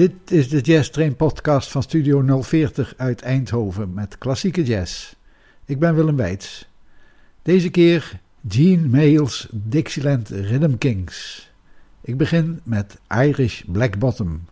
Dit is de Jazz Train podcast van Studio 040 uit Eindhoven met klassieke jazz. Ik ben Willem Weits. Deze keer Gene Mayles Dixieland Rhythm Kings. Ik begin met Irish Black Bottom.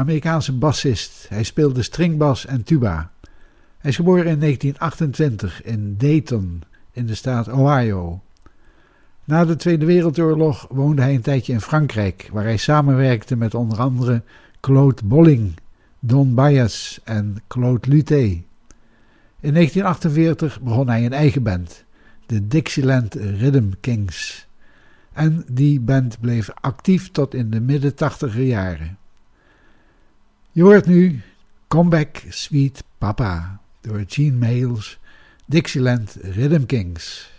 Amerikaanse bassist. Hij speelde stringbas en tuba. Hij is geboren in 1928 in Dayton in de staat Ohio. Na de Tweede Wereldoorlog woonde hij een tijdje in Frankrijk, waar hij samenwerkte met onder andere Claude Bolling, Don Bayas en Claude Luté. In 1948 begon hij een eigen band, de Dixieland Rhythm Kings. En die band bleef actief tot in de midden tachtiger jaren. Je hoort nu Comeback Sweet Papa door Gene Mayles, Dixieland Rhythm Kings.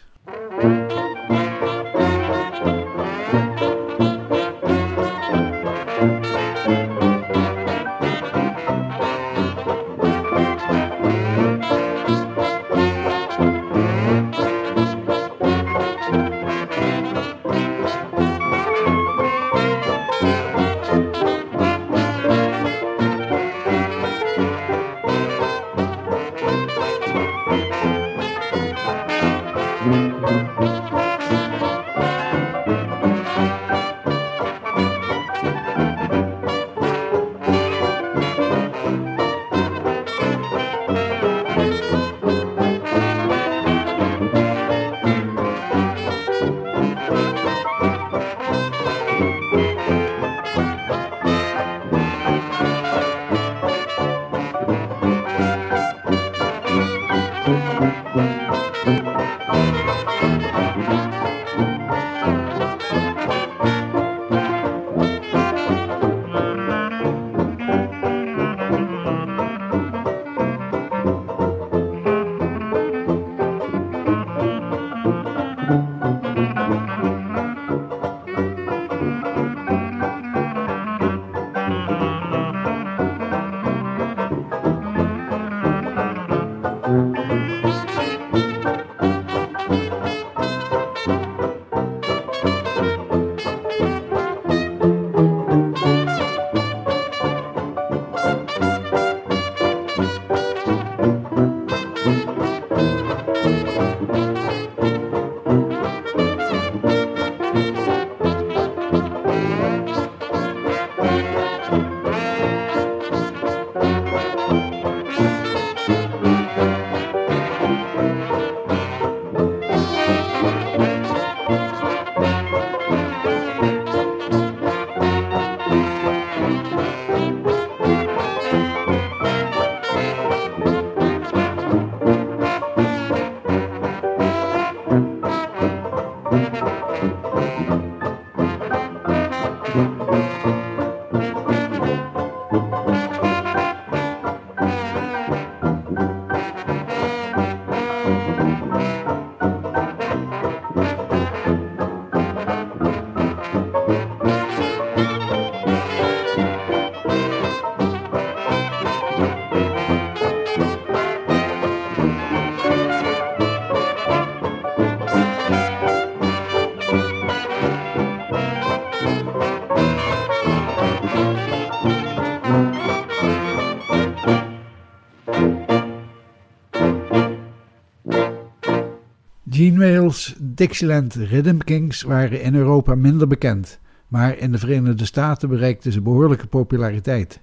Dixieland Rhythm Kings waren in Europa minder bekend, maar in de Verenigde Staten bereikten ze behoorlijke populariteit.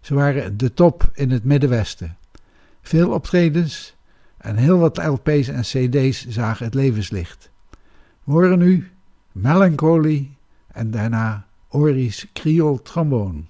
Ze waren de top in het Middenwesten. Veel optredens en heel wat LP's en CD's zagen het levenslicht. We horen nu Melancholy en daarna Ori's Creole Trombone.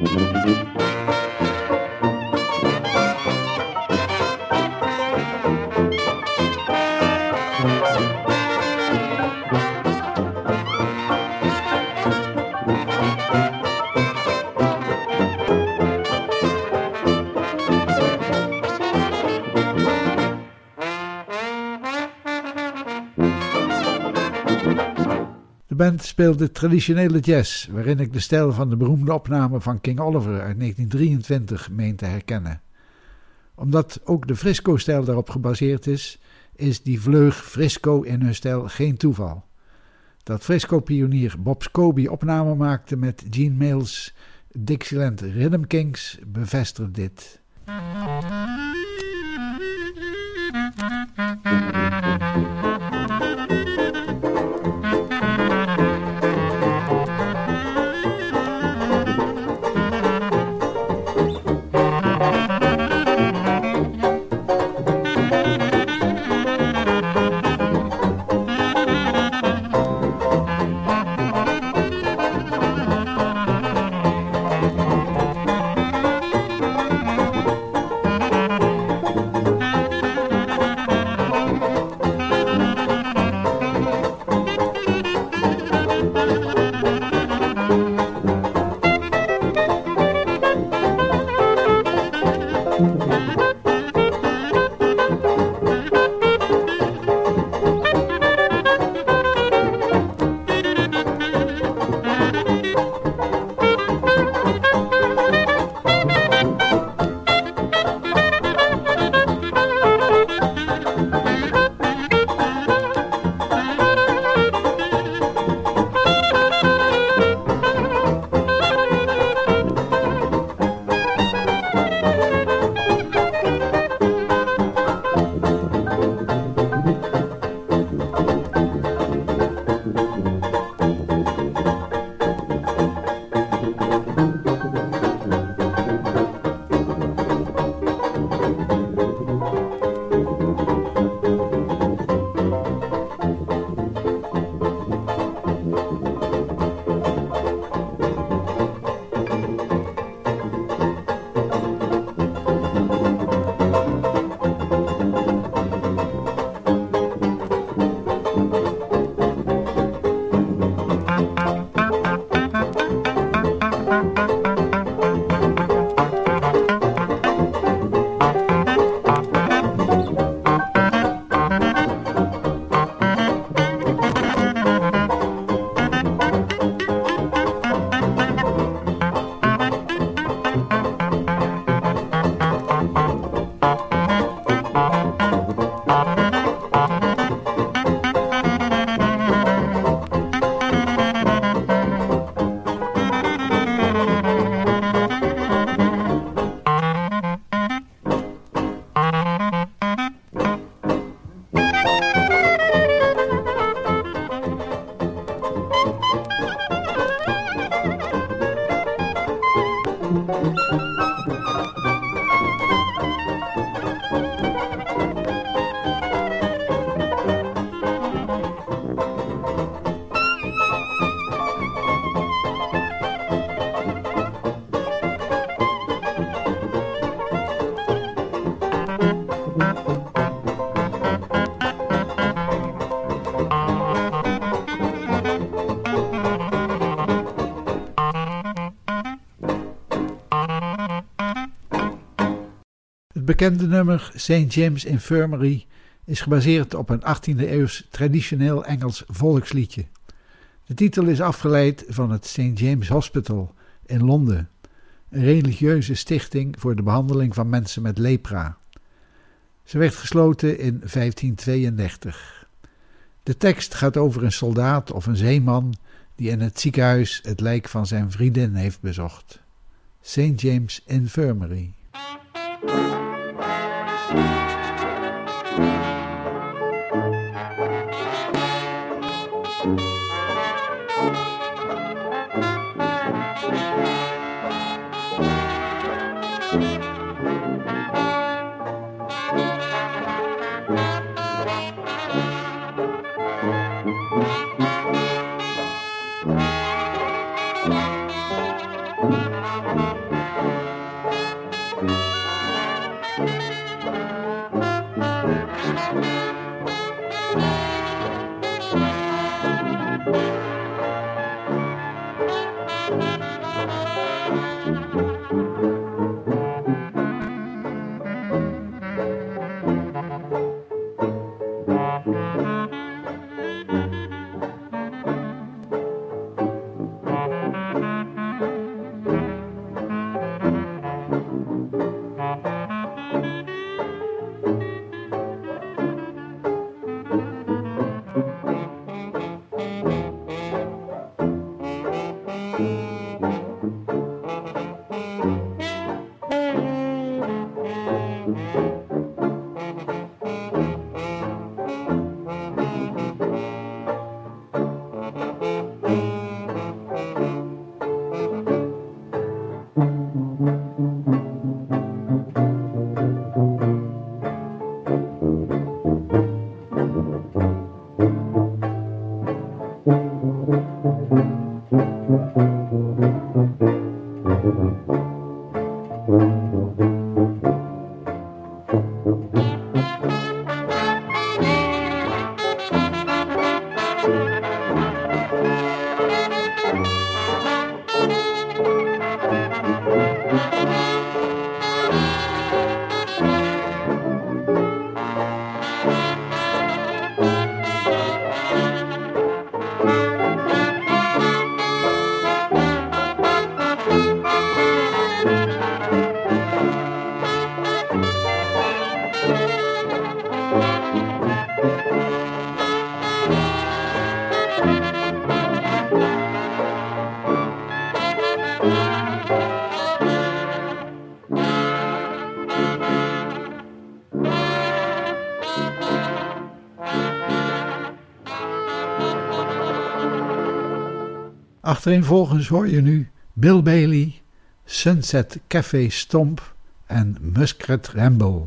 Música speelde traditionele jazz, waarin ik de stijl van de beroemde opname van King Oliver uit 1923 meen te herkennen. Omdat ook de Frisco-stijl daarop gebaseerd is, is die vleug Frisco in hun stijl geen toeval. Dat Frisco-pionier Bob Scobie opname maakte met Gene Mills, Dixieland Rhythm Kings, bevestigt dit. bekende nummer St. James Infirmary is gebaseerd op een 18e eeuws traditioneel Engels volksliedje. De titel is afgeleid van het St. James Hospital in Londen, een religieuze stichting voor de behandeling van mensen met lepra. Ze werd gesloten in 1532. De tekst gaat over een soldaat of een zeeman die in het ziekenhuis het lijk van zijn vriendin heeft bezocht. St. James Infirmary. Achtereenvolgens hoor je nu Bill Bailey, Sunset Café Stomp en Muskrat Ramble.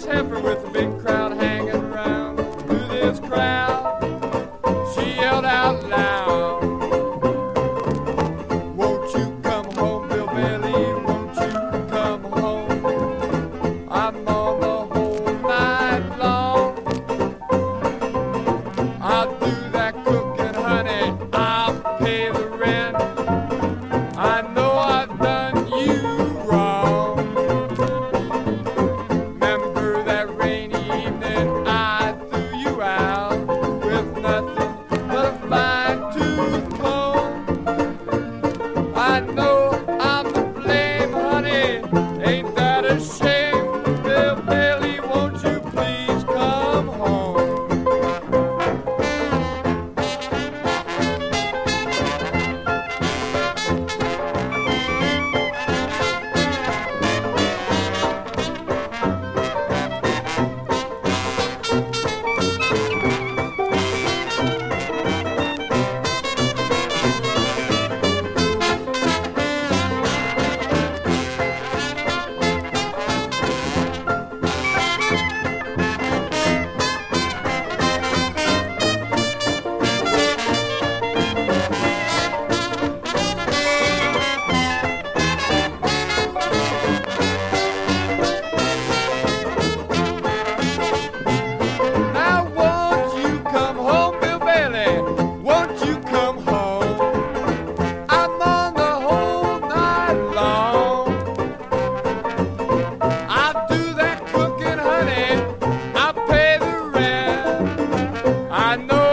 Heifer with a big crowd I know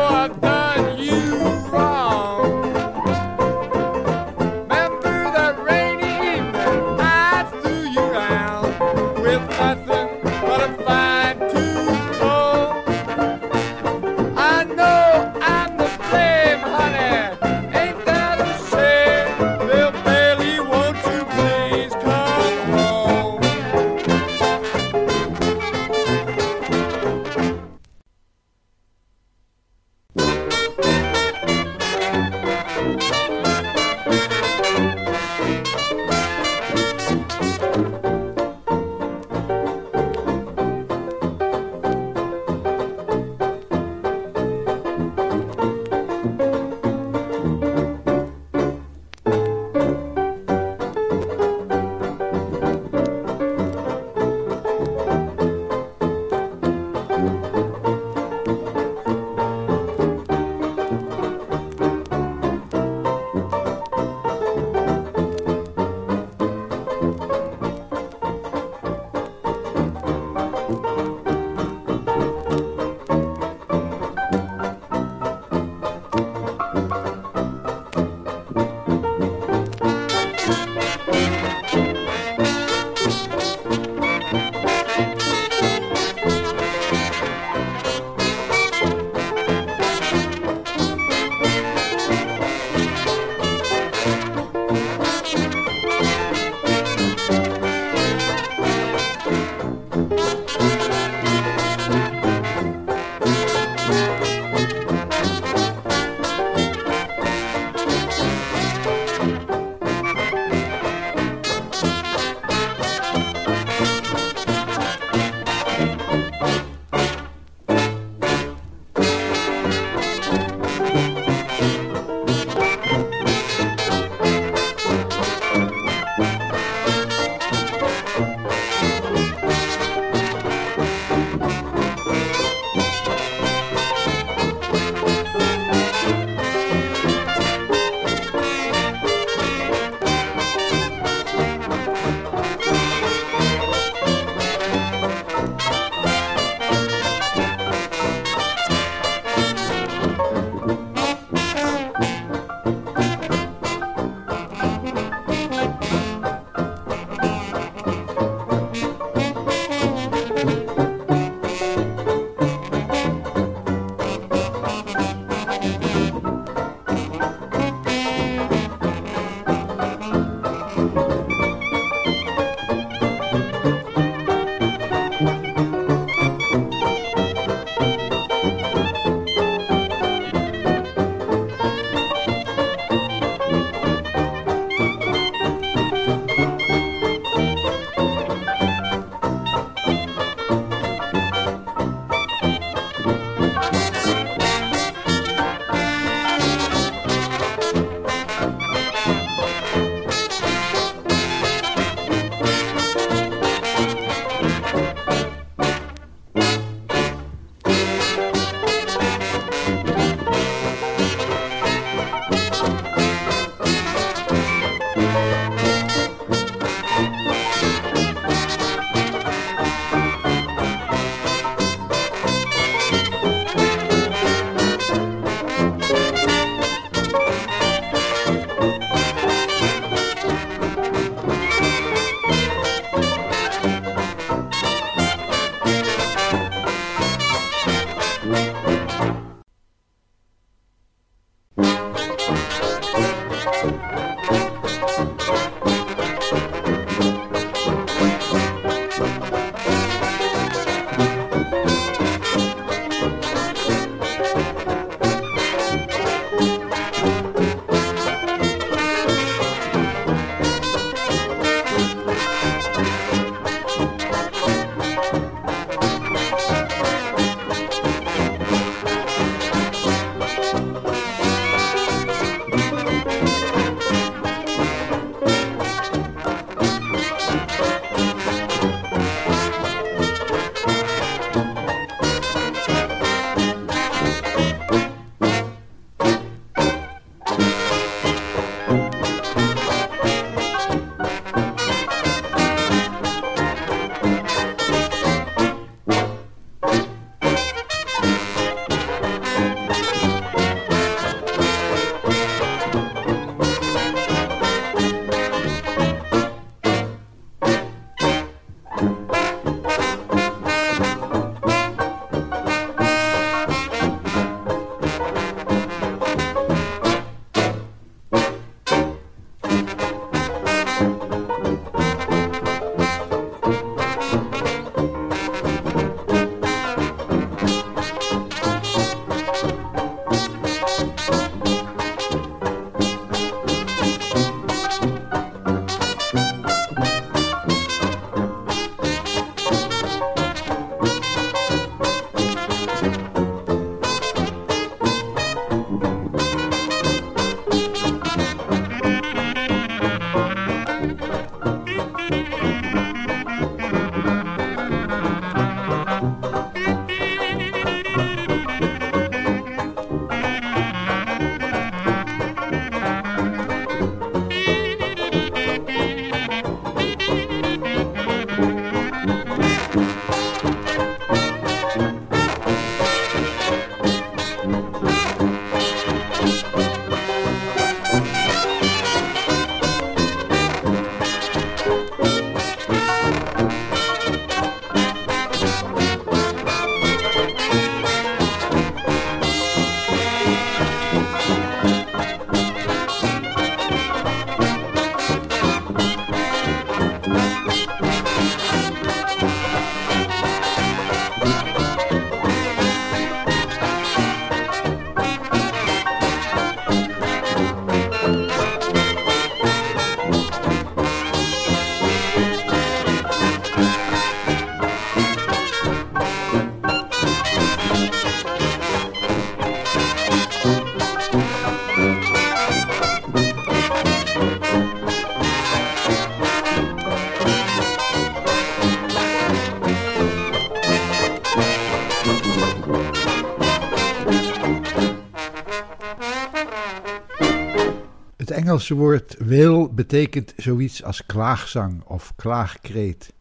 Engelse woord wil betekent zoiets als klaagzang of klaagkreet.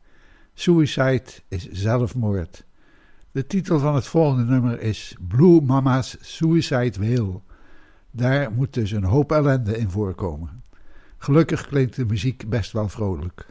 Suicide is zelfmoord. De titel van het volgende nummer is Blue Mama's Suicide Wail. Daar moet dus een hoop ellende in voorkomen. Gelukkig klinkt de muziek best wel vrolijk.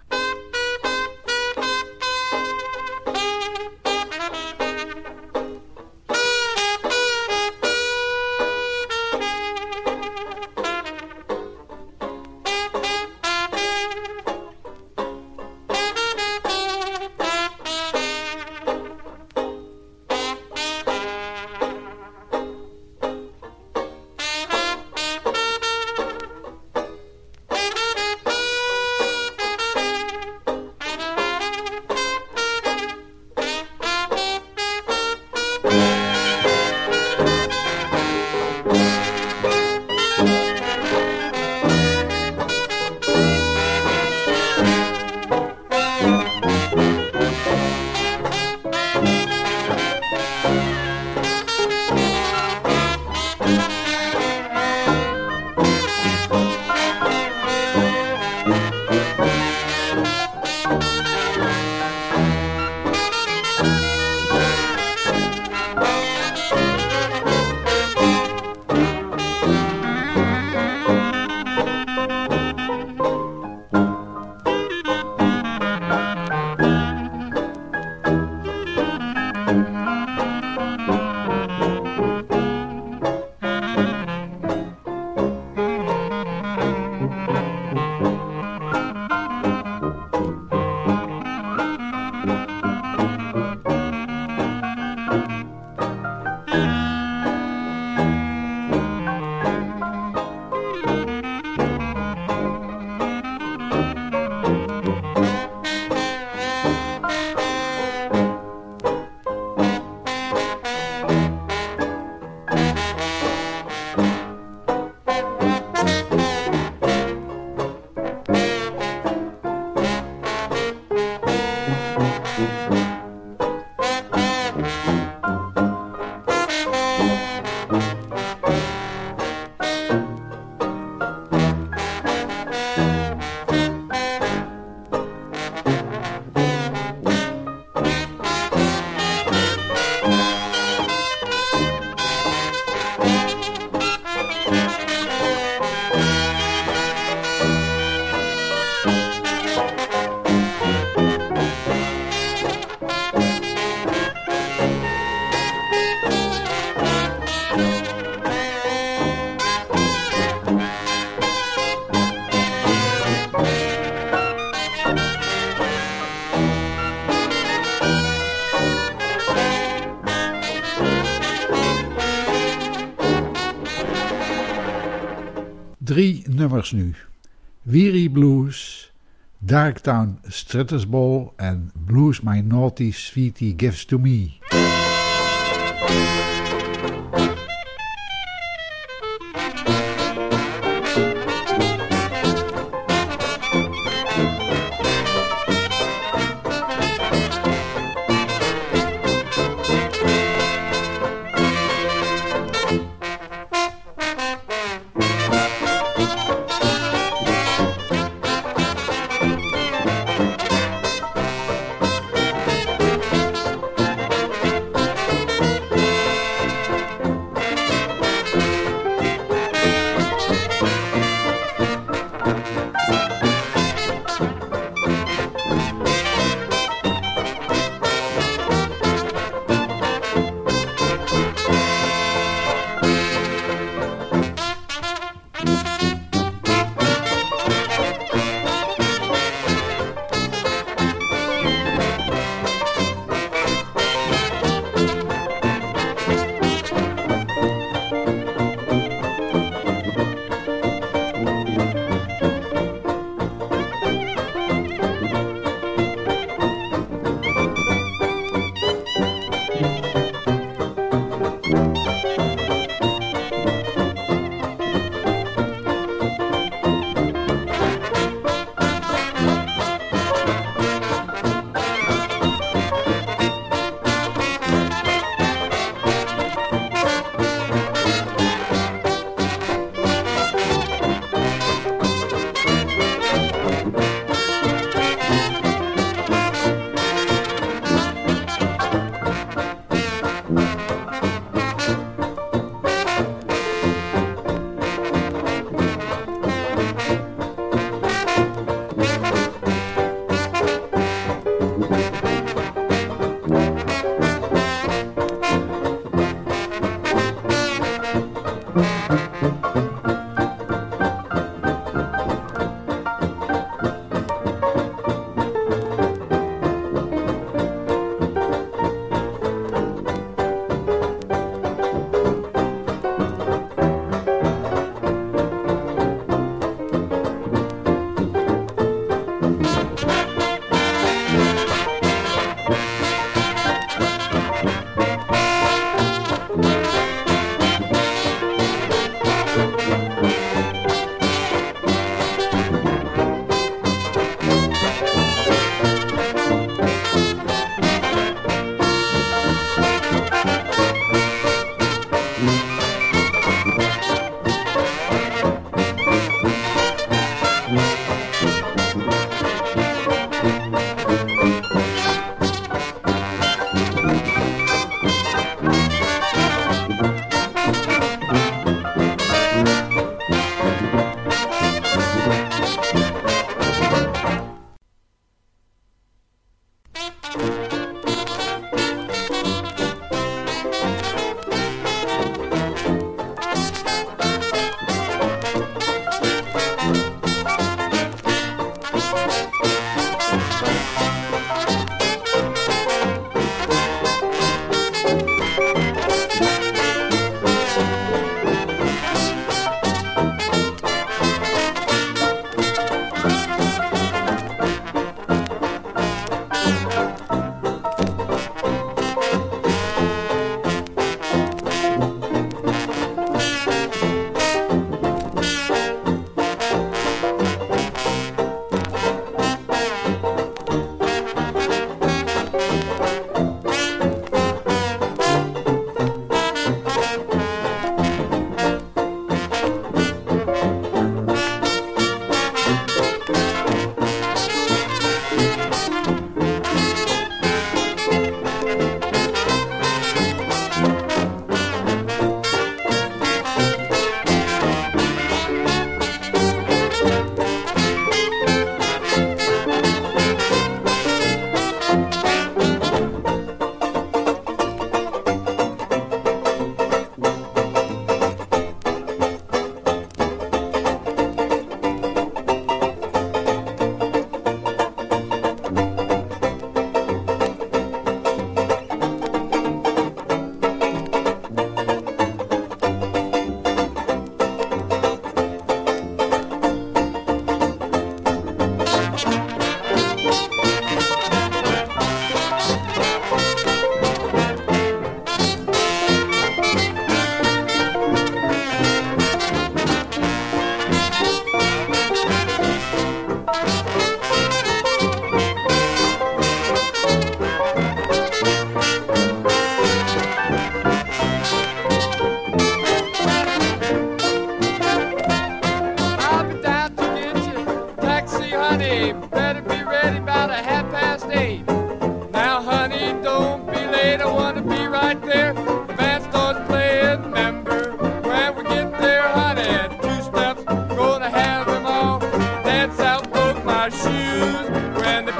Drie nummers nu. Weary Blues, Darktown Stritters Ball en Blues My Naughty Sweetie Gives to Me. shoes.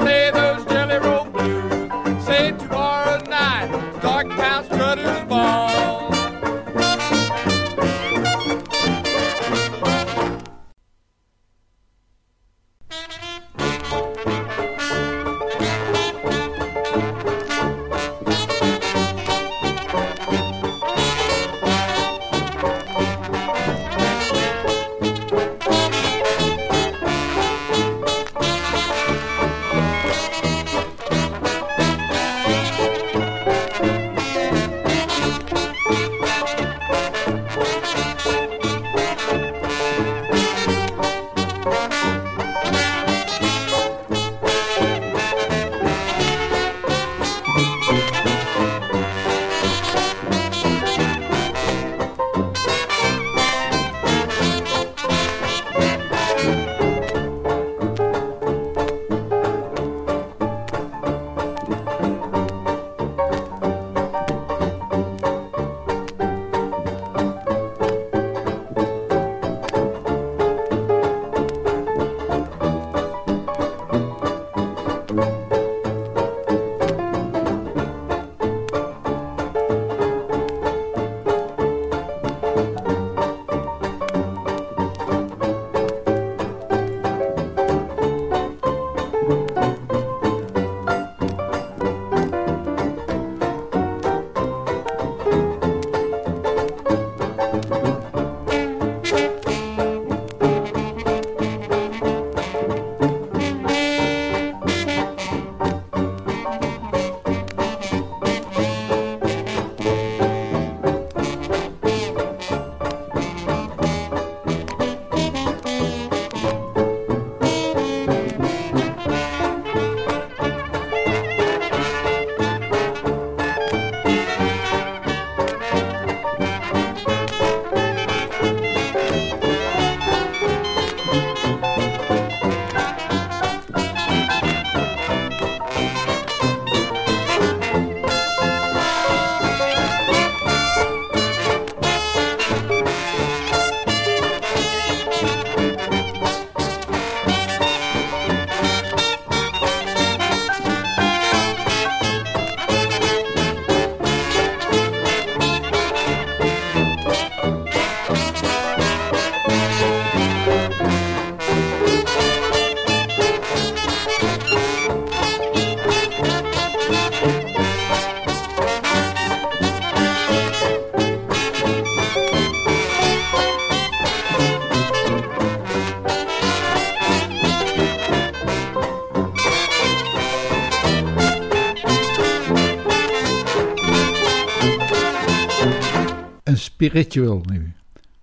Spiritual nu.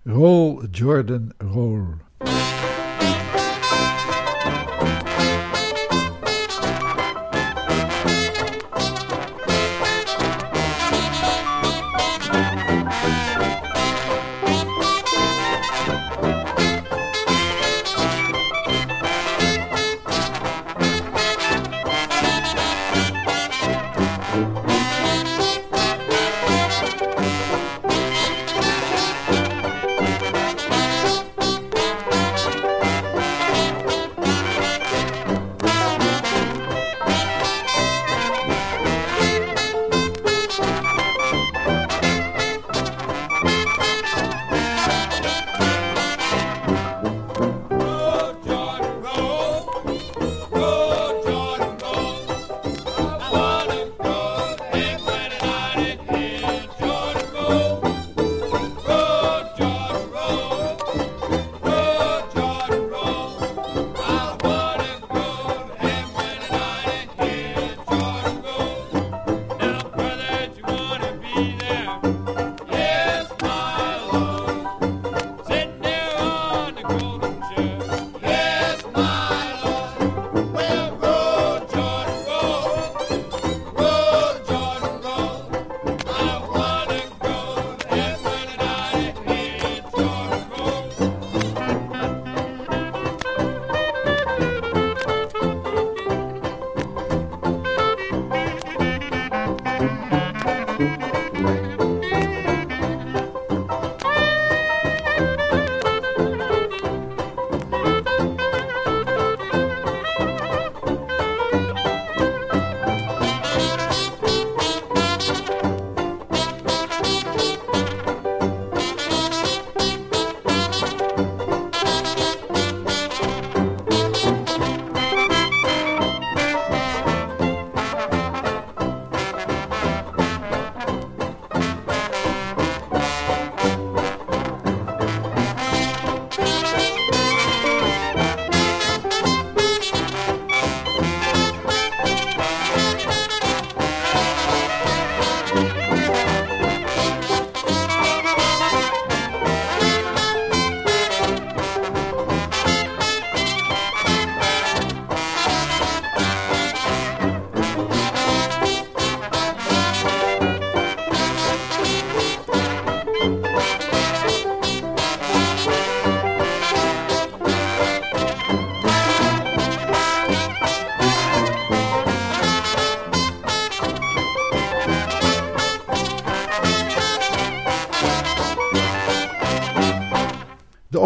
Roll Jordan Roll.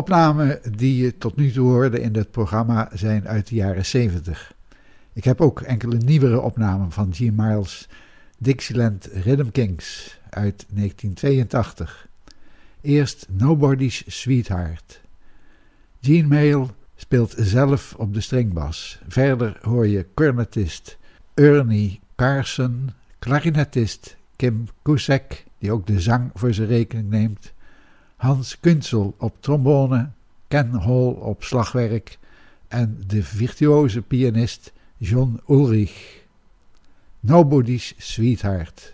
Opnamen die je tot nu toe hoorde in het programma zijn uit de jaren 70. Ik heb ook enkele nieuwere opnamen van Gene Miles' Dixieland Rhythm Kings uit 1982. Eerst Nobody's Sweetheart. Gene Mail speelt zelf op de stringbas. Verder hoor je cornetist Ernie Carson, klarinetist Kim Kusek, die ook de zang voor zijn rekening neemt, Hans Kunsel op trombone, Ken Hall op slagwerk en de virtuoze pianist John Ulrich. Nobody's Sweetheart.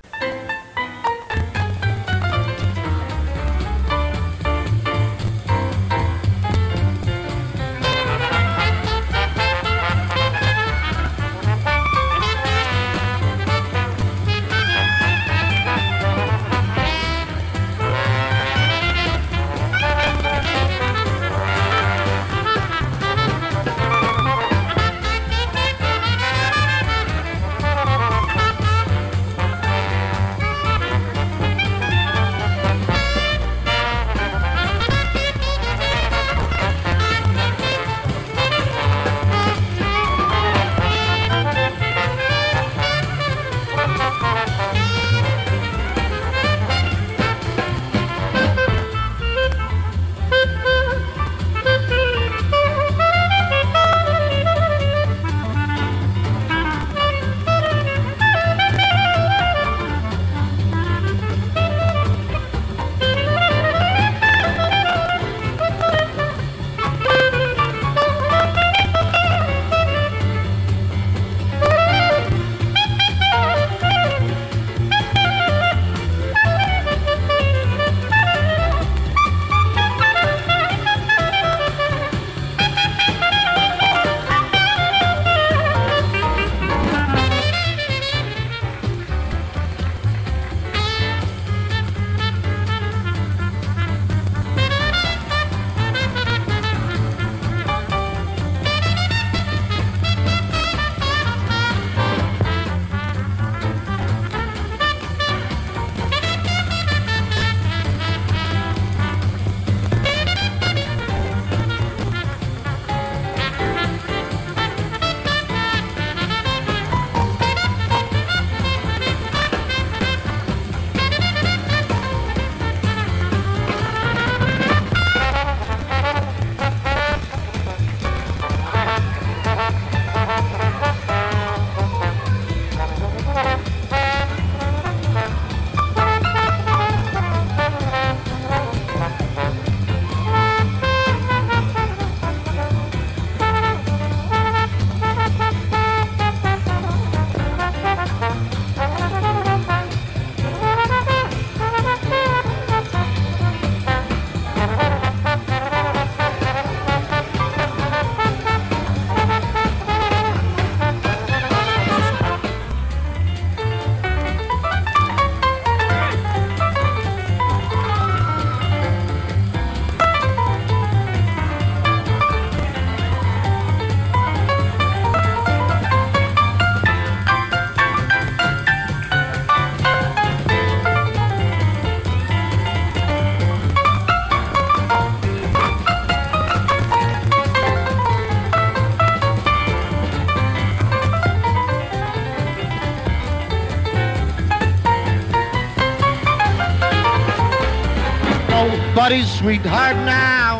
Sweetheart now.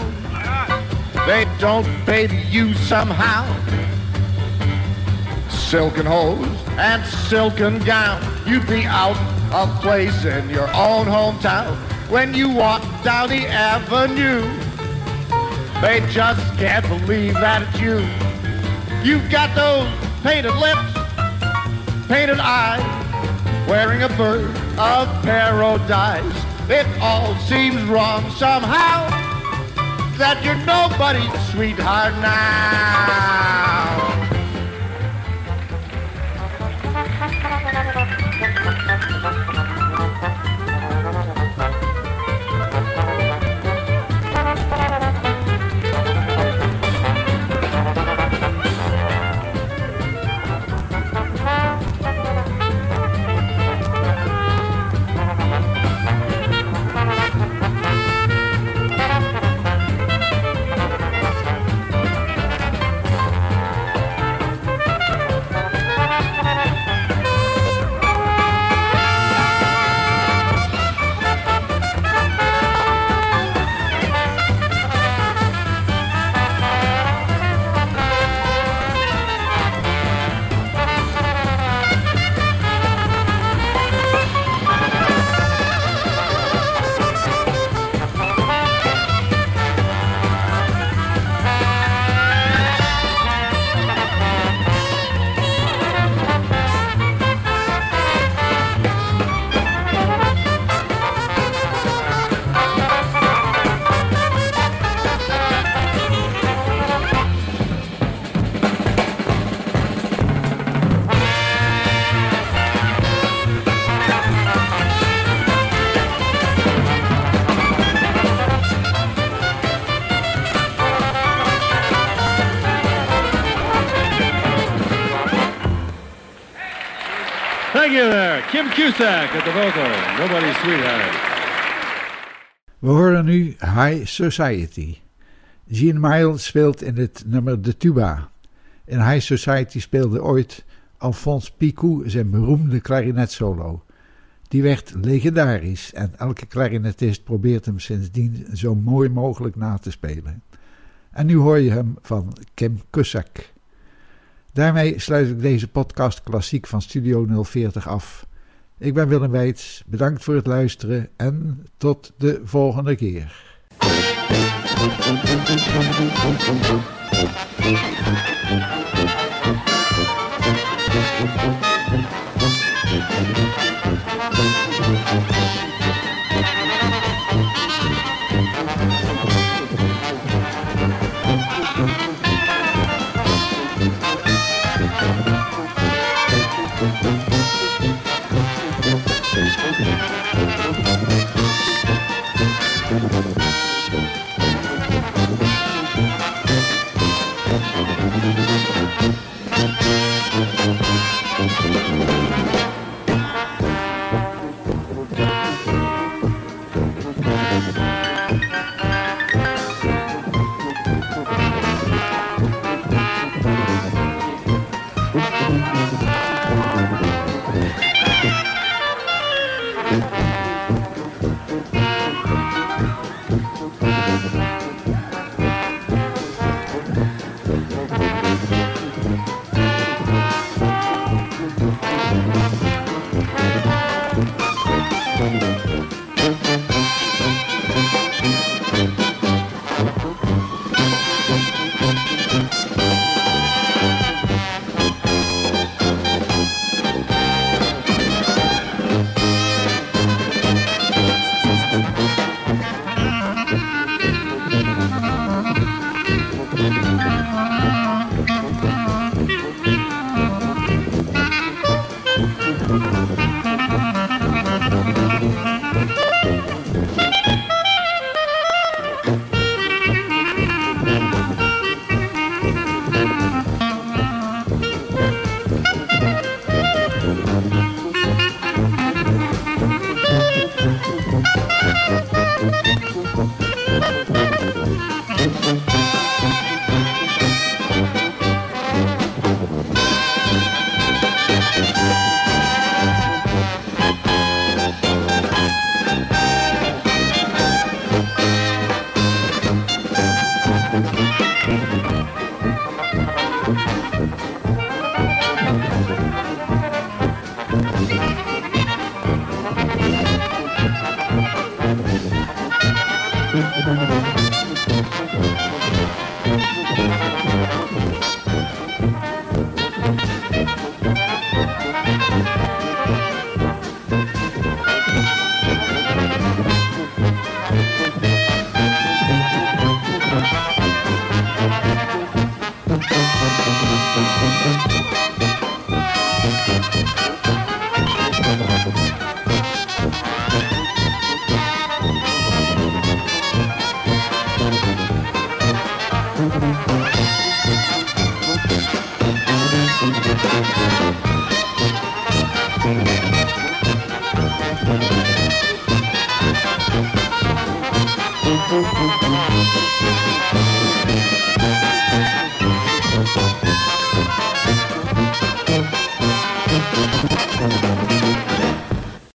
They don't baby you somehow. Silken hose and silken gown. You'd be out of place in your own hometown when you walk down the avenue. They just can't believe that it's you. You've got those painted lips, painted eyes, wearing a bird of paradise. It all seems wrong somehow that you're nobody's sweetheart now. Kim Cusack at the vocal. Nobody's sweetheart. We horen nu High Society. Gene Miles speelt in het nummer de tuba. In High Society speelde ooit Alphonse Picou zijn beroemde klarinetsolo. Die werd legendarisch en elke klarinetist probeert hem sindsdien zo mooi mogelijk na te spelen. En nu hoor je hem van Kim Kussak. Daarmee sluit ik deze podcast klassiek van Studio 040 af. Ik ben Willem Weits, bedankt voor het luisteren en tot de volgende keer.